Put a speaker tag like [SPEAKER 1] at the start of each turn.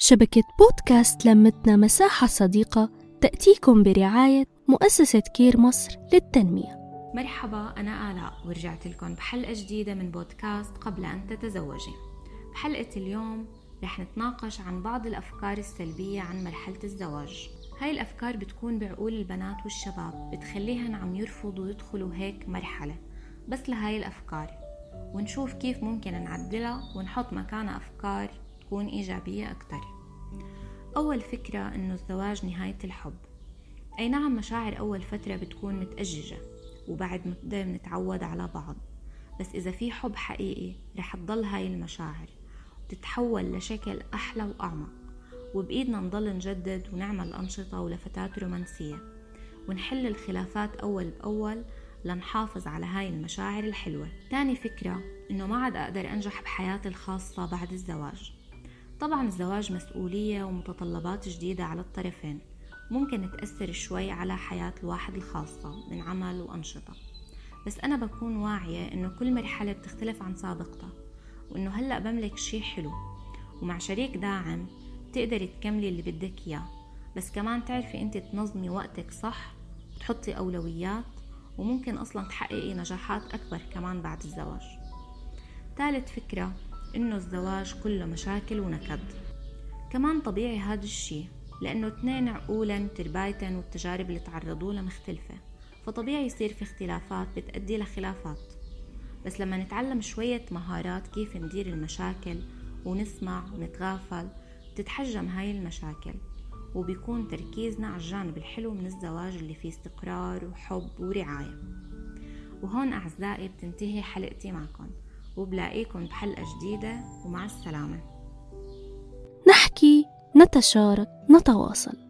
[SPEAKER 1] شبكة بودكاست لمتنا مساحة صديقة تأتيكم برعاية مؤسسة كير مصر للتنمية.
[SPEAKER 2] مرحبا أنا آلاء ورجعت لكم بحلقة جديدة من بودكاست قبل أن تتزوجي. بحلقة اليوم رح نتناقش عن بعض الأفكار السلبية عن مرحلة الزواج. هاي الأفكار بتكون بعقول البنات والشباب بتخليهن عم يرفضوا يدخلوا هيك مرحلة. بس لهاي الأفكار. ونشوف كيف ممكن نعدلها ونحط مكانها أفكار تكون إيجابية أكتر. أول فكرة إنه الزواج نهاية الحب. أي نعم مشاعر أول فترة بتكون متأججة وبعد مدة بنتعود على بعض. بس إذا في حب حقيقي رح تضل هاي المشاعر وتتحول لشكل أحلى وأعمق. وبإيدنا نضل نجدد ونعمل أنشطة ولفتات رومانسية. ونحل الخلافات أول بأول لنحافظ على هاي المشاعر الحلوة. تاني فكرة إنه ما عاد أقدر أنجح بحياتي الخاصة بعد الزواج. طبعا الزواج مسؤولية ومتطلبات جديدة على الطرفين. ممكن تأثر شوي على حياة الواحد الخاصة من عمل وأنشطة. بس أنا بكون واعية إنه كل مرحلة بتختلف عن سابقتها وإنه هلأ بملك شي حلو. ومع شريك داعم تقدري تكملي اللي بدك إياه. بس كمان تعرفي أنت تنظمي وقتك صح وتحطي أولويات وممكن أصلا تحققي نجاحات أكبر كمان بعد الزواج. ثالث فكرة إنه الزواج كله مشاكل ونكد. كمان طبيعي هذا الشي لأنه اثنين عقولا تربايتن والتجارب اللي تعرضوا لها مختلفة. فطبيعي يصير في اختلافات بتأدي لخلافات. بس لما نتعلم شوية مهارات كيف ندير المشاكل ونسمع ونتغافل بتتحجم هاي المشاكل. وبيكون تركيزنا على الجانب الحلو من الزواج اللي فيه استقرار وحب ورعاية. وهون أعزائي بتنتهي حلقتي معكم. وبلاقيكم بحلقة جديدة ومع السلامة.
[SPEAKER 1] نحكي نتشارك نتواصل.